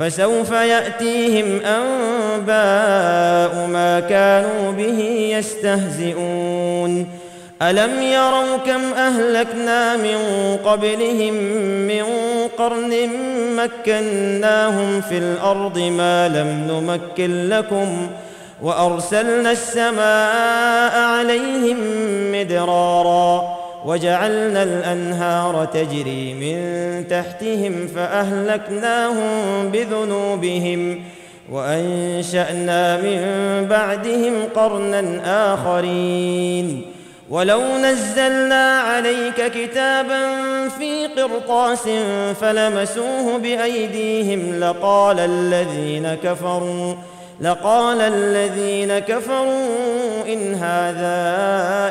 فسوف يأتيهم أنباء ما كانوا به يستهزئون. ألم يروا كم أهلكنا من قبلهم من قرن مكناهم في الأرض ما لم نمكن لكم وأرسلنا السماء عليهم مدرارا. وجعلنا الأنهار تجري من تحتهم فأهلكناهم بذنوبهم وأنشأنا من بعدهم قرنا آخرين. ولو نزلنا عليك كتابا في قرطاس فلمسوه بأيديهم لقال الذين كفروا لقال الذين كفروا إن هذا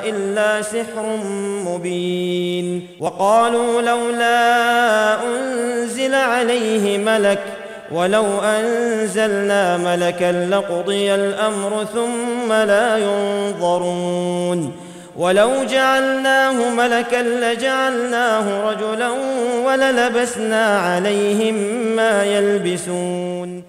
إلا سحر مبين وقالوا لولا أنزل عليه ملك ولو أنزلنا ملكا لقضي الأمر ثم لا ينظرون ولو جعلناه ملكا لجعلناه رجلا وللبسنا عليهم ما يلبسون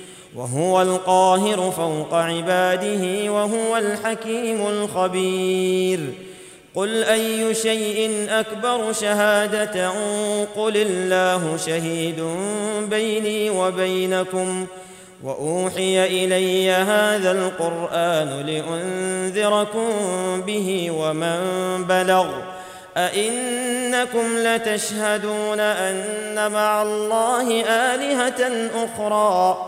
وهو القاهر فوق عباده وهو الحكيم الخبير. قل أي شيء أكبر شهادة قل الله شهيد بيني وبينكم وأوحي إلي هذا القرآن لأنذركم به ومن بلغ. أئنكم لتشهدون أن مع الله آلهة أخرى.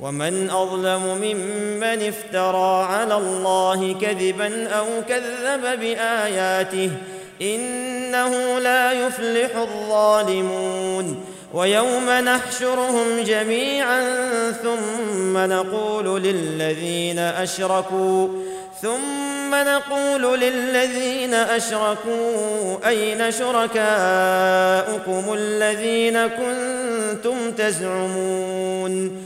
ومن أظلم ممن افترى على الله كذبا أو كذب بآياته إنه لا يفلح الظالمون ويوم نحشرهم جميعا ثم نقول للذين أشركوا ثم نقول للذين أشركوا أين شركاؤكم الذين كنتم تزعمون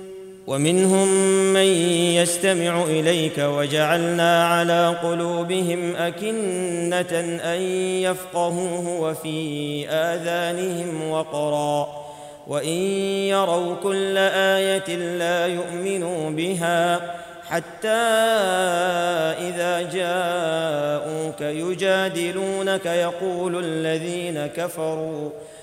ومنهم من يستمع إليك وجعلنا على قلوبهم أكنة أن يفقهوه وفي آذانهم وقرا وإن يروا كل آية لا يؤمنوا بها حتى إذا جاءوك يجادلونك يقول الذين كفروا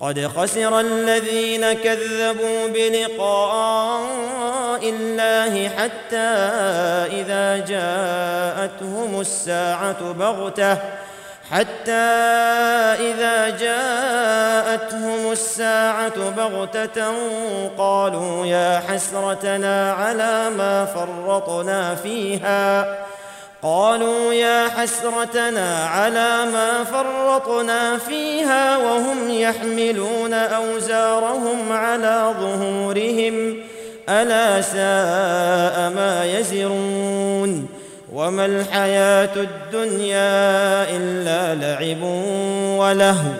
قد خسر الذين كذبوا بلقاء الله حتى إذا جاءتهم الساعة بغتة حتى إذا جاءتهم الساعة بغتة قالوا يا حسرتنا على ما فرطنا فيها. قالوا يا حسرتنا على ما فرطنا فيها وهم يحملون أوزارهم على ظهورهم. ألا ساء ما يزرون. وما الحياة الدنيا إلا لعب ولهو.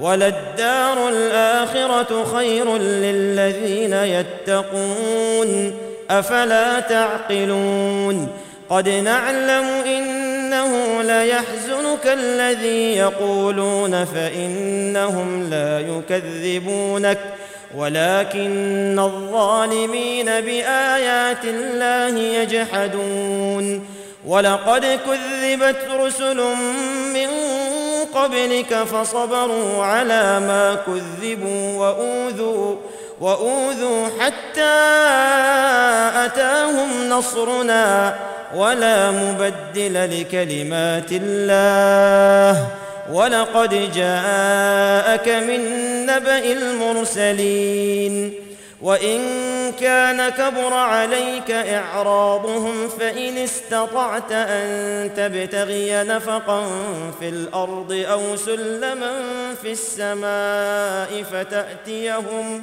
وللدار الآخرة خير للذين يتقون. أفلا تعقلون؟ قد نعلم إنه ليحزنك الذي يقولون فإنهم لا يكذبونك ولكن الظالمين بآيات الله يجحدون ولقد كذبت رسل من قبلك فصبروا على ما كذبوا وأوذوا وأوذوا حتى أتاهم نصرنا ولا مبدل لكلمات الله. ولقد جاءك من نبأ المرسلين. وإن كان كبر عليك إعراضهم فإن استطعت أن تبتغي نفقا في الأرض أو سلما في السماء فتأتيهم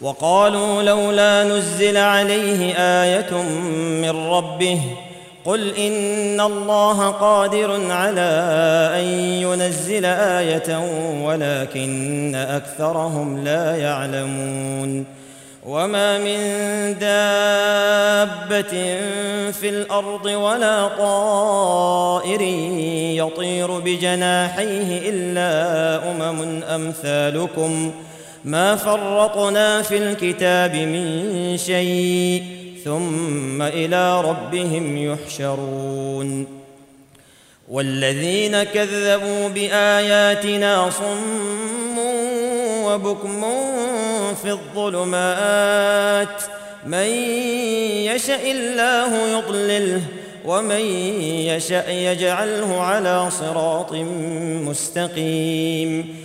وقالوا لولا نزل عليه آية من ربه قل إن الله قادر على أن ينزل آية ولكن أكثرهم لا يعلمون وما من دابة في الأرض ولا طائر يطير بجناحيه إلا أمم أمثالكم ما فرطنا في الكتاب من شيء ثم إلى ربهم يحشرون. والذين كذبوا بآياتنا صم وبكم في الظلمات. من يشأ الله يضلله ومن يشأ يجعله على صراط مستقيم.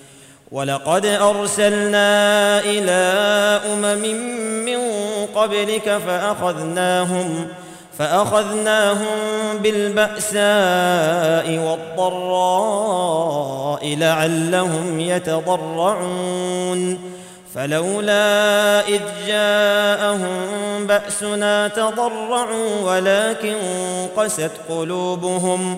ولقد أرسلنا إلى أمم من قبلك فأخذناهم فأخذناهم بالبأساء والضراء لعلهم يتضرعون فلولا إذ جاءهم بأسنا تضرعوا ولكن قست قلوبهم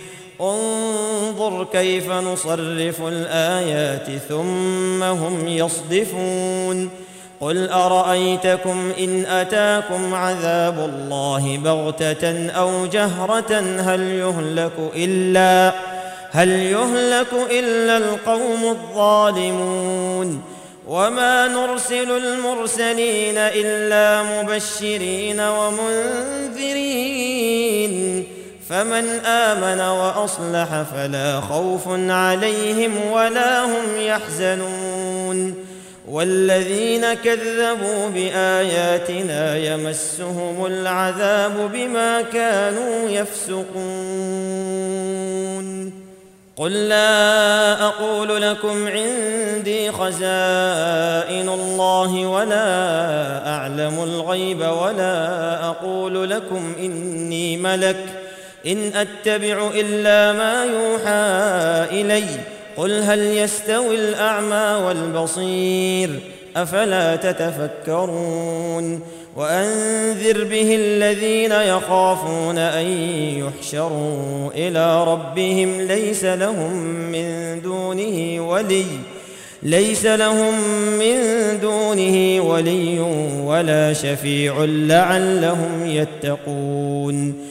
انظر كيف نصرف الآيات ثم هم يصدفون. قل أرأيتكم إن أتاكم عذاب الله بغتة أو جهرة؟ هل يهلك إلا هل يهلك إلا القوم الظالمون. وما نرسل المرسلين إلا مبشرين ومنذرين. فمن آمن وأصلح فلا خوف عليهم ولا هم يحزنون. والذين كذبوا بآياتنا يمسهم العذاب بما كانوا يفسقون. قل لا أقول لكم عندي خزائن الله ولا أعلم الغيب ولا أقول لكم إني ملك. إن أتبع إلا ما يوحى إلي قل هل يستوي الأعمى والبصير؟ أفلا تتفكرون؟ وأنذر به الذين يخافون أن يحشروا إلى ربهم ليس لهم من دونه ولي ليس لهم من دونه ولي ولا شفيع لعلهم يتقون.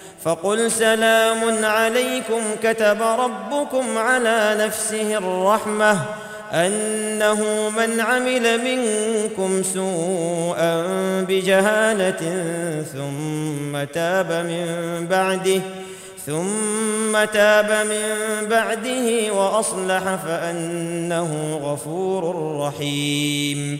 فقل سلام عليكم كتب ربكم على نفسه الرحمة أنه من عمل منكم سوءا بجهالة ثم تاب من بعده ثم تاب من بعده وأصلح فأنه غفور رحيم.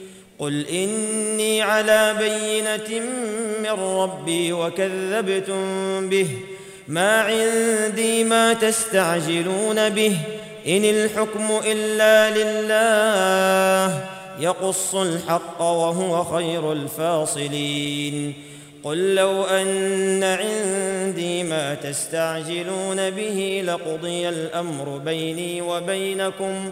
قل اني على بينه من ربي وكذبتم به ما عندي ما تستعجلون به ان الحكم الا لله يقص الحق وهو خير الفاصلين قل لو ان عندي ما تستعجلون به لقضي الامر بيني وبينكم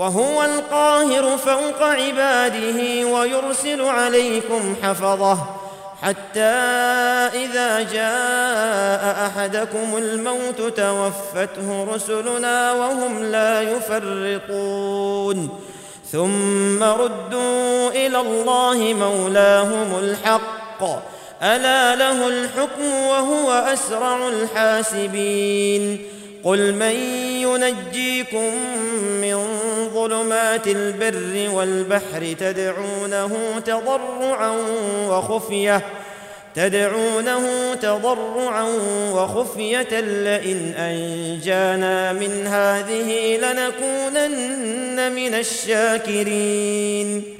وهو القاهر فوق عباده ويرسل عليكم حفظه حتى إذا جاء أحدكم الموت توفته رسلنا وهم لا يفرطون. ثم ردوا إلى الله مولاهم الحق. ألا له الحكم وهو أسرع الحاسبين. قل من ينجيكم من ظلمات البر والبحر تدعونه تضرعا وخفية تدعونه تضرعا وخفية لئن أنجانا من هذه لنكونن من الشاكرين.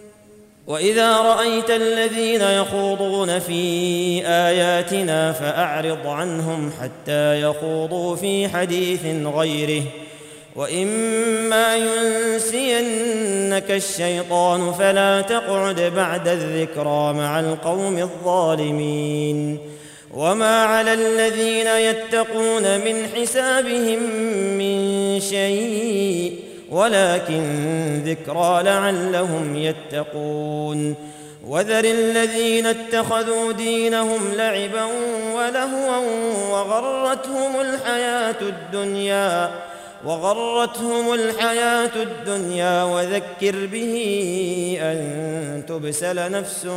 وإذا رأيت الذين يخوضون في آياتنا فأعرض عنهم حتى يخوضوا في حديث غيره. وإما ينسينك الشيطان فلا تقعد بعد الذكرى مع القوم الظالمين. وما على الذين يتقون من حسابهم من شيء ولكن ذكرى لعلهم يتقون. وذر الذين اتخذوا دينهم لعبا ولهوا وغرتهم الحياة الدنيا وغرتهم الحياة الدنيا. وذكر به أن تبسل نفس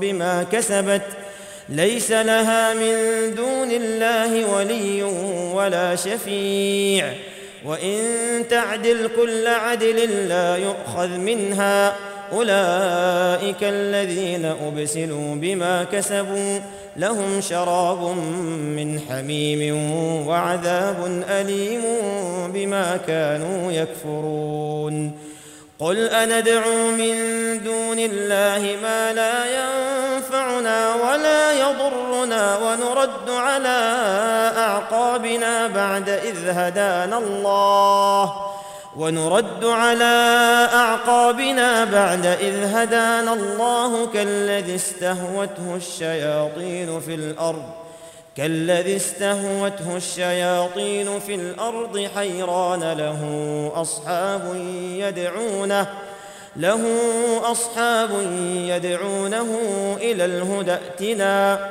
بما كسبت ليس لها من دون الله ولي ولا شفيع. وإن تعدل كل عدل لا يؤخذ منها. أولئك الذين أبسلوا بما كسبوا لهم شراب من حميم وعذاب أليم بما كانوا يكفرون. قل أندعو من دون الله ما لا ينفعنا ولا يضرنا. ونرد على أعقابنا بعد إذ هدانا الله. ونرد على أعقابنا بعد إذ هدانا الله. كالذي استهوته الشياطين في الأرض كالذي استهوته الشياطين في الأرض حيران له أصحاب يدعونه له أصحاب يدعونه إلى الهدى ائتنا.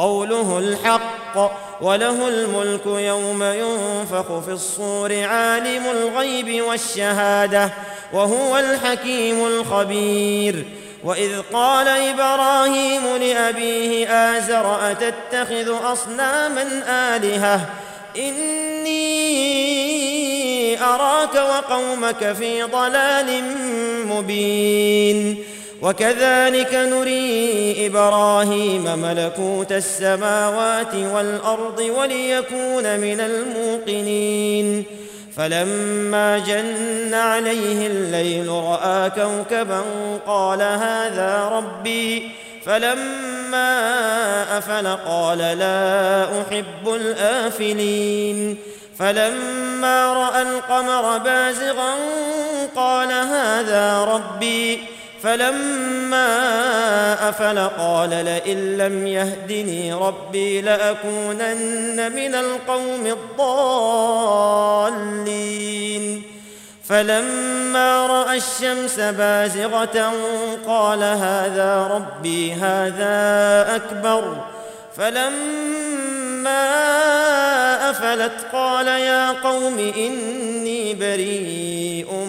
قوله الحق وله الملك يوم ينفخ في الصور عالم الغيب والشهادة وهو الحكيم الخبير. وإذ قال إبراهيم لأبيه آزر أتتخذ أصناما آلهة؟ إني أراك وقومك في ضلال مبين. وكذلك نري إبراهيم ملكوت السماوات والأرض وليكون من الموقنين. فلما جن عليه الليل رأى كوكبا قال هذا ربي. فلما أفل قال لا أحب الآفلين. فلما رأى القمر بازغا قال هذا ربي. فلما أفل قال لئن لم يهدني ربي لأكونن من القوم الضالين. فلما رأى الشمس بازغة قال هذا ربي هذا أكبر. فلما أفلت قال يا قوم إني بريء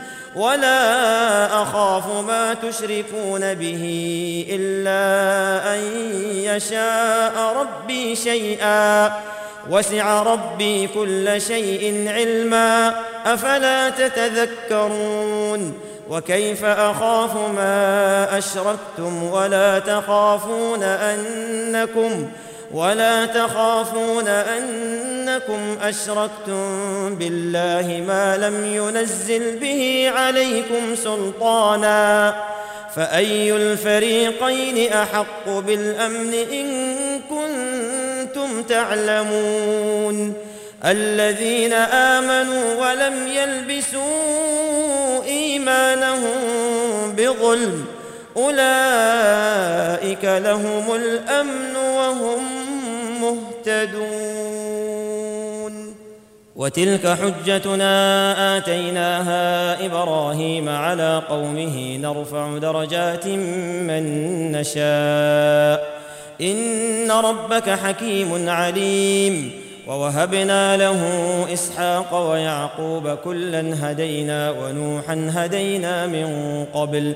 ولا أخاف ما تشركون به إلا أن يشاء ربي شيئا. وسع ربي كل شيء علما. أفلا تتذكرون؟ وكيف أخاف ما أشركتم ولا تخافون أنكم ولا تخافون أنكم أشركتم بالله ما لم ينزل به عليكم سلطانا فأي الفريقين أحق بالأمن إن كنتم تعلمون الذين آمنوا ولم يلبسوا إيمانهم بظلم أولئك لهم الأمن وهم مهتدون. وتلك حجتنا آتيناها إبراهيم على قومه نرفع درجات من نشاء. إن ربك حكيم عليم. ووهبنا له إسحاق ويعقوب كلا هدينا ونوحا هدينا من قبل.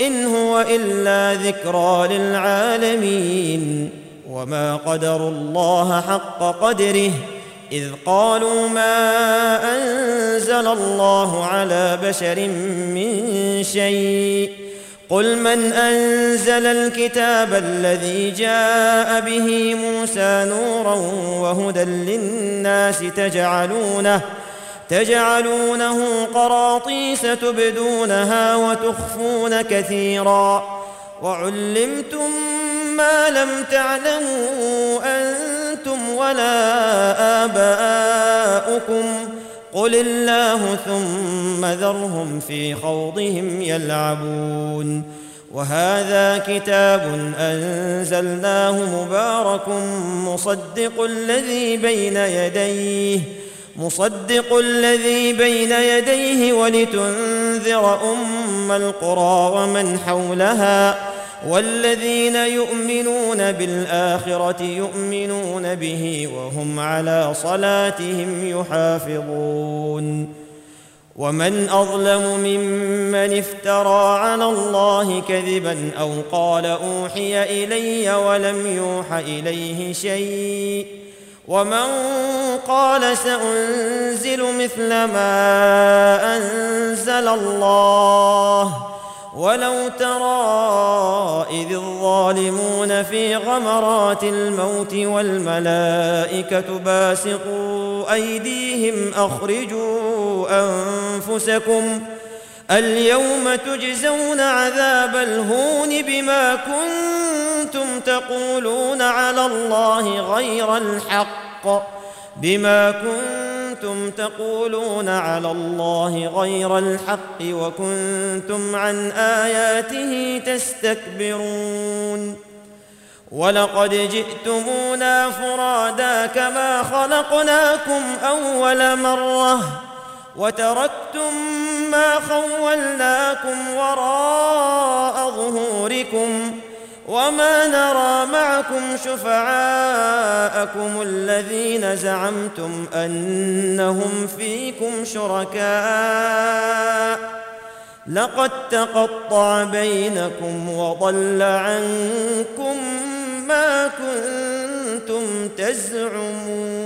إن هو إلا ذكرى للعالمين وما قدروا الله حق قدره إذ قالوا ما أنزل الله على بشر من شيء قل من أنزل الكتاب الذي جاء به موسى نورا وهدى للناس تجعلونه تجعلونه قراطيس تبدونها وتخفون كثيرا. وعلمتم ما لم تعلموا أنتم ولا آباؤكم. قل الله ثم ذرهم في خوضهم يلعبون. وهذا كتاب أنزلناه مبارك مصدق الذي بين يديه. مصدق الذي بين يديه ولتنذر أم القرى ومن حولها والذين يؤمنون بالآخرة يؤمنون به وهم على صلاتهم يحافظون ومن أظلم ممن افترى على الله كذبا أو قال أوحي إلي ولم يوح إليه شيء ومن قال سأنزل مثل ما أنزل الله ولو ترى إذ الظالمون في غمرات الموت والملائكة باسقوا أيديهم أخرجوا أنفسكم اليوم تجزون عذاب الهون بما كنتم تقولون على الله غير الحق. بما كنتم تقولون على الله غير الحق وكنتم عن آياته تستكبرون. ولقد جئتمونا فرادا كما خلقناكم أول مرة. وتركتم ما خولناكم وراء ظهوركم وما نرى معكم شفعاءكم الذين زعمتم أنهم فيكم شركاء. لقد تقطع بينكم وضل عنكم ما كنتم تزعمون.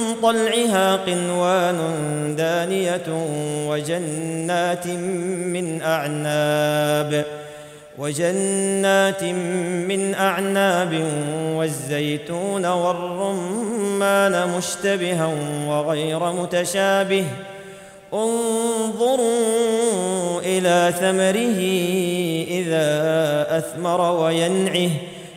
طلعها قنوان دانية وجنات من أعناب وجنات من أعناب والزيتون والرمان مشتبها وغير متشابه. انظروا إلى ثمره إذا أثمر وينعه.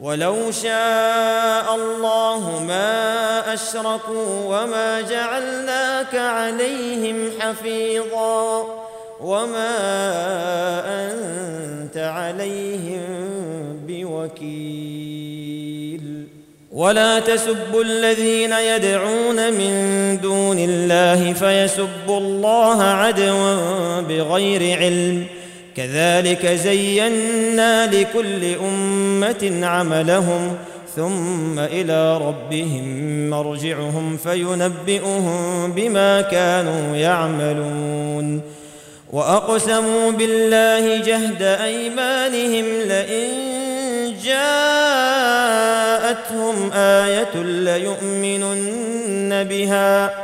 ولو شاء الله ما أشركوا وما جعلناك عليهم حفيظا وما أنت عليهم بوكيل. ولا تسبوا الذين يدعون من دون الله فيسبوا الله عدوا بغير علم. كذلك زينا لكل أمة عملهم ثم إلى ربهم مرجعهم فينبئهم بما كانوا يعملون. وأقسموا بالله جهد أيمانهم لئن جاءتهم آية ليؤمنن بها.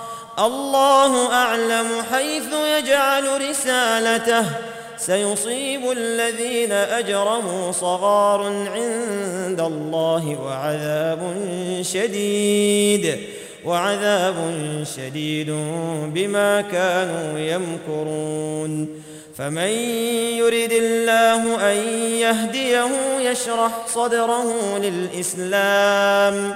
الله أعلم حيث يجعل رسالته. سيصيب الذين أجرموا صغار عند الله وعذاب شديد وعذاب شديد بما كانوا يمكرون. فمن يرد الله أن يهديه يشرح صدره للإسلام.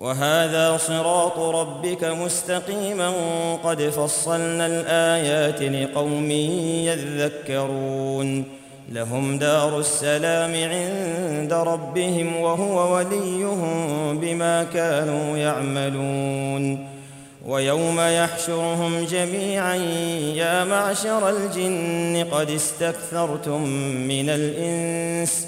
وهذا صراط ربك مستقيما قد فصلنا الآيات لقوم يذكرون. لهم دار السلام عند ربهم وهو وليهم بما كانوا يعملون. ويوم يحشرهم جميعا يا معشر الجن قد استكثرتم من الإنس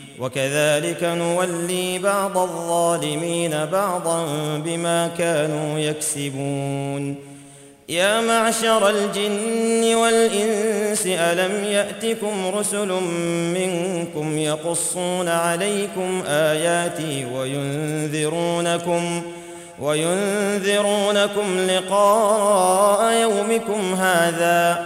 وكذلك نولي بعض الظالمين بعضا بما كانوا يكسبون. يا معشر الجن والإنس ألم يأتكم رسل منكم يقصون عليكم آياتي وينذرونكم وينذرونكم لقاء يومكم هذا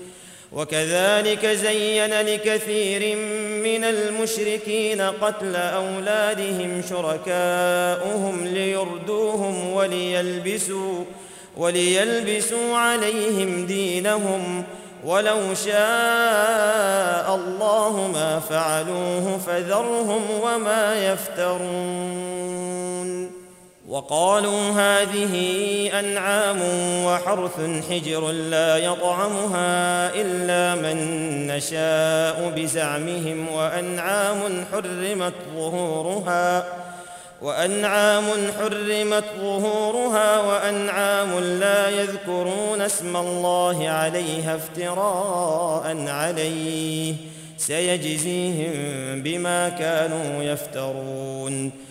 وكذلك زين لكثير من المشركين قتل أولادهم شركاؤهم ليردوهم وليلبسوا وليلبسوا عليهم دينهم. ولو شاء الله ما فعلوه فذرهم وما يفترون. وقالوا هذه أنعام وحرث حجر لا يطعمها إلا من نشاء بزعمهم وأنعام حرمت ظهورها وأنعام حرمت ظهورها وأنعام لا يذكرون اسم الله عليها افتراء عليه. سيجزيهم بما كانوا يفترون.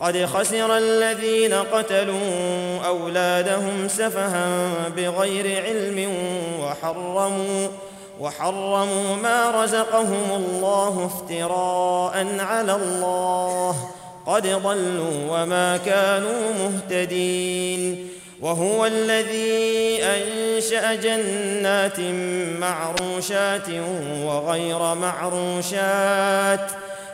قد خسر الذين قتلوا أولادهم سفها بغير علم وحرموا وحرموا ما رزقهم الله افتراء على الله. قد ضلوا وما كانوا مهتدين. وهو الذي أنشأ جنات معروشات وغير معروشات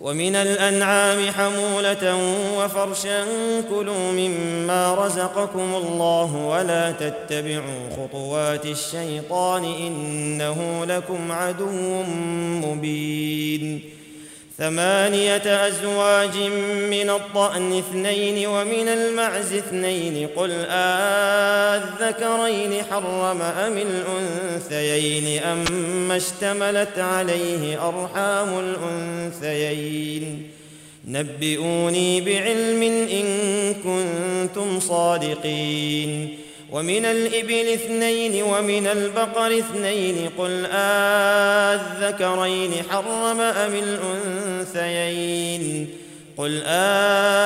ومن الأنعام حمولة وفرشا كلوا مما رزقكم الله ولا تتبعوا خطوات الشيطان إنه لكم عدو مبين ثمانية أزواج من الضان اثنين ومن المعز اثنين. قل أذكرين حرم أم الأنثيين؟ أما اشتملت عليه أرحام الأنثيين. نبئوني بعلم إن كنتم صادقين. ومن الإبل اثنين ومن البقر اثنين قل آذكرين حرم أم الأنثيين قل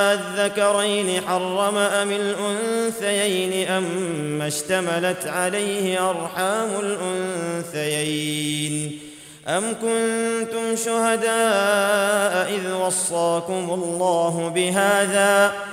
آذكرين حرم أم الأنثيين أم اشتملت عليه أرحام الأنثيين أم كنتم شهداء إذ وصاكم الله بهذا ۖ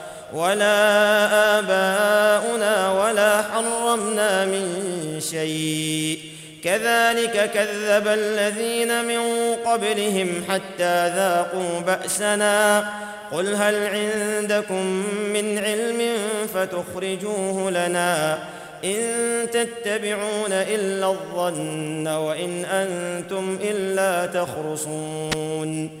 ولا آباؤنا ولا حرمنا من شيء. كذلك كذب الذين من قبلهم حتى ذاقوا بأسنا. قل هل عندكم من علم فتخرجوه لنا إن تتبعون إلا الظن وإن أنتم إلا تخرصون.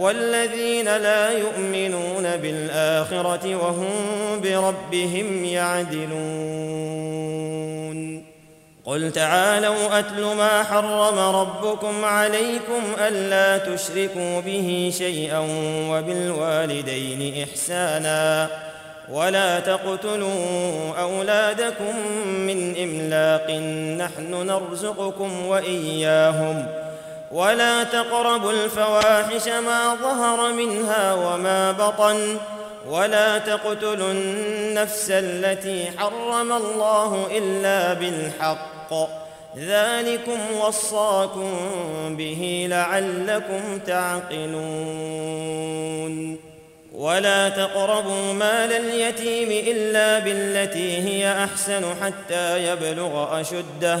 والذين لا يؤمنون بالآخرة وهم بربهم يعدلون. قل تعالوا أتل ما حرم ربكم عليكم ألا تشركوا به شيئا وبالوالدين إحسانا. ولا تقتلوا أولادكم من إملاق. نحن نرزقكم وإياهم ۖ. ولا تقربوا الفواحش ما ظهر منها وما بطن ولا تقتلوا النفس التي حرم الله إلا بالحق. ذلكم وصاكم به لعلكم تعقلون. ولا تقربوا مال اليتيم إلا بالتي هي أحسن حتى يبلغ أشده.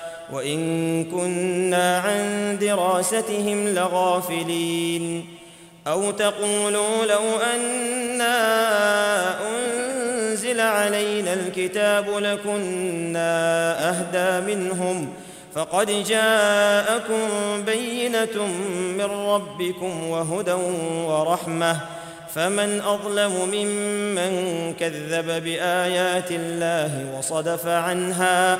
وإن كنا عن دراستهم لغافلين أو تقولوا لو أنا أنزل نزل علينا الكتاب لكنا أهدى منهم فقد جاءكم بينة من ربكم وهدى ورحمة فمن أظلم ممن كذب بآيات الله وصدف عنها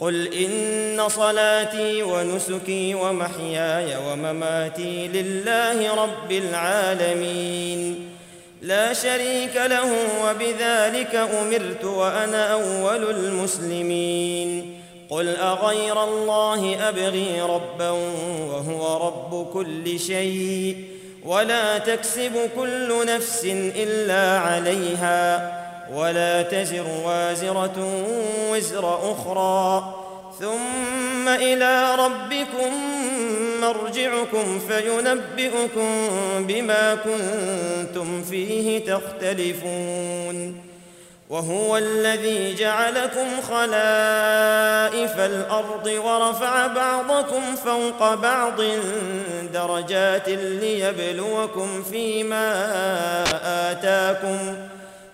قل ان صلاتي ونسكي ومحياي ومماتي لله رب العالمين. لا شريك له وبذلك امرت وأنا اول المسلمين. قل اغير الله ابغي ربا وهو رب كل شيء. ولا تكسب كل نفس الا عليها. ولا تزر وازرة وزر أخرى. ثم إلى ربكم مرجعكم فينبئكم بما كنتم فيه تختلفون. وهو الذي جعلكم خلائف الأرض ورفع بعضكم فوق بعض درجات ليبلوكم فيما آتاكم.